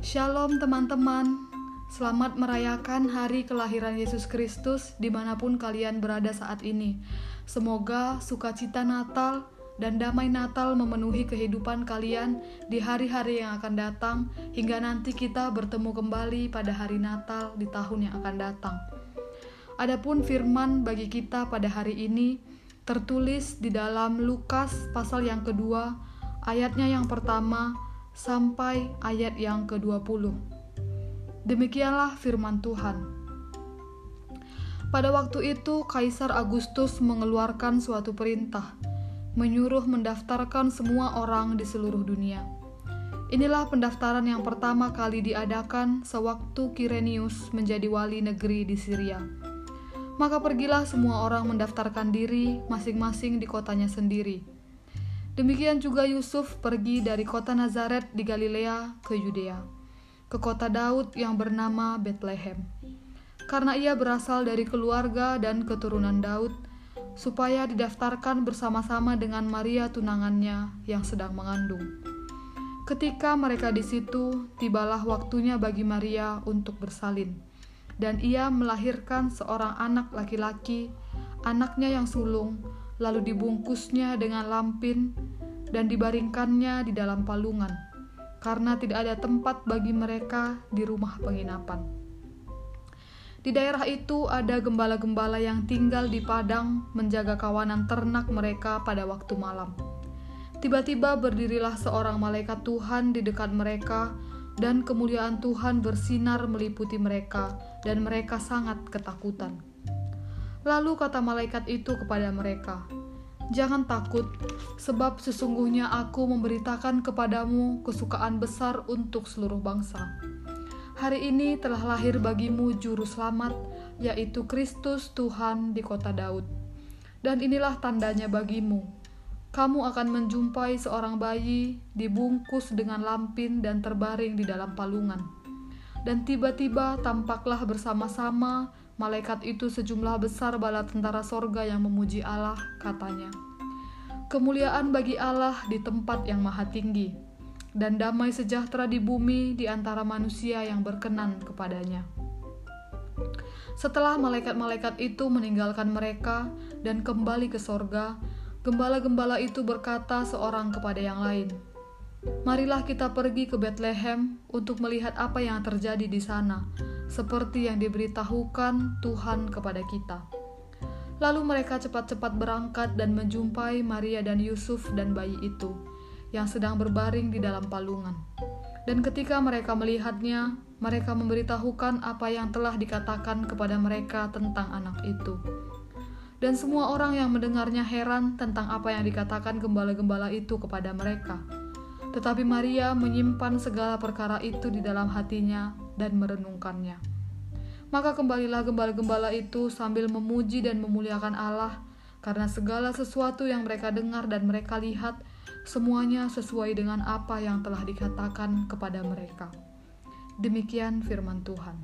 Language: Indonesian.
Shalom teman-teman, selamat merayakan hari kelahiran Yesus Kristus di mana pun kalian berada saat ini. Semoga sukacita Natal dan damai Natal memenuhi kehidupan kalian di hari-hari yang akan datang hingga nanti kita bertemu kembali pada hari Natal di tahun yang akan datang. Adapun firman bagi kita pada hari ini tertulis di dalam Lukas pasal yang kedua, ayatnya yang pertama sampai ayat yang ke-20. Demikianlah firman Tuhan. Pada waktu itu, Kaisar Agustus mengeluarkan suatu perintah, menyuruh mendaftarkan semua orang di seluruh dunia. Inilah pendaftaran yang pertama kali diadakan sewaktu Kirenius menjadi wali negeri di Syria. Maka pergilah semua orang mendaftarkan diri masing-masing di kotanya sendiri Demikian juga Yusuf pergi dari kota Nazaret di Galilea ke Yudea, ke kota Daud yang bernama Bethlehem. Karena ia berasal dari keluarga dan keturunan Daud, supaya didaftarkan bersama-sama dengan Maria tunangannya yang sedang mengandung. Ketika mereka di situ, tibalah waktunya bagi Maria untuk bersalin, dan ia melahirkan seorang anak laki-laki, anaknya yang sulung, lalu dibungkusnya dengan lampin dan dibaringkannya di dalam palungan, karena tidak ada tempat bagi mereka di rumah penginapan. Di daerah itu ada gembala-gembala yang tinggal di padang menjaga kawanan ternak mereka pada waktu malam. Tiba-tiba berdirilah seorang malaikat Tuhan di dekat mereka, dan kemuliaan Tuhan bersinar meliputi mereka, dan mereka sangat ketakutan. Lalu kata malaikat itu kepada mereka, "Jangan takut, sebab sesungguhnya Aku memberitakan kepadamu kesukaan besar untuk seluruh bangsa. Hari ini telah lahir bagimu Juru Selamat, yaitu Kristus Tuhan di kota Daud. Dan inilah tandanya bagimu: kamu akan menjumpai seorang bayi dibungkus dengan lampin dan terbaring di dalam palungan." Dan tiba-tiba tampaklah bersama-sama malaikat itu sejumlah besar bala tentara sorga yang memuji Allah, katanya. Kemuliaan bagi Allah di tempat yang maha tinggi, dan damai sejahtera di bumi di antara manusia yang berkenan kepadanya. Setelah malaikat-malaikat itu meninggalkan mereka dan kembali ke sorga, gembala-gembala itu berkata seorang kepada yang lain, Marilah kita pergi ke Bethlehem untuk melihat apa yang terjadi di sana, seperti yang diberitahukan Tuhan kepada kita. Lalu mereka cepat-cepat berangkat dan menjumpai Maria dan Yusuf dan bayi itu, yang sedang berbaring di dalam palungan. Dan ketika mereka melihatnya, mereka memberitahukan apa yang telah dikatakan kepada mereka tentang anak itu. Dan semua orang yang mendengarnya heran tentang apa yang dikatakan gembala-gembala itu kepada mereka. Tetapi Maria menyimpan segala perkara itu di dalam hatinya dan merenungkannya. Maka kembalilah gembala-gembala itu sambil memuji dan memuliakan Allah, karena segala sesuatu yang mereka dengar dan mereka lihat, semuanya sesuai dengan apa yang telah dikatakan kepada mereka. Demikian firman Tuhan.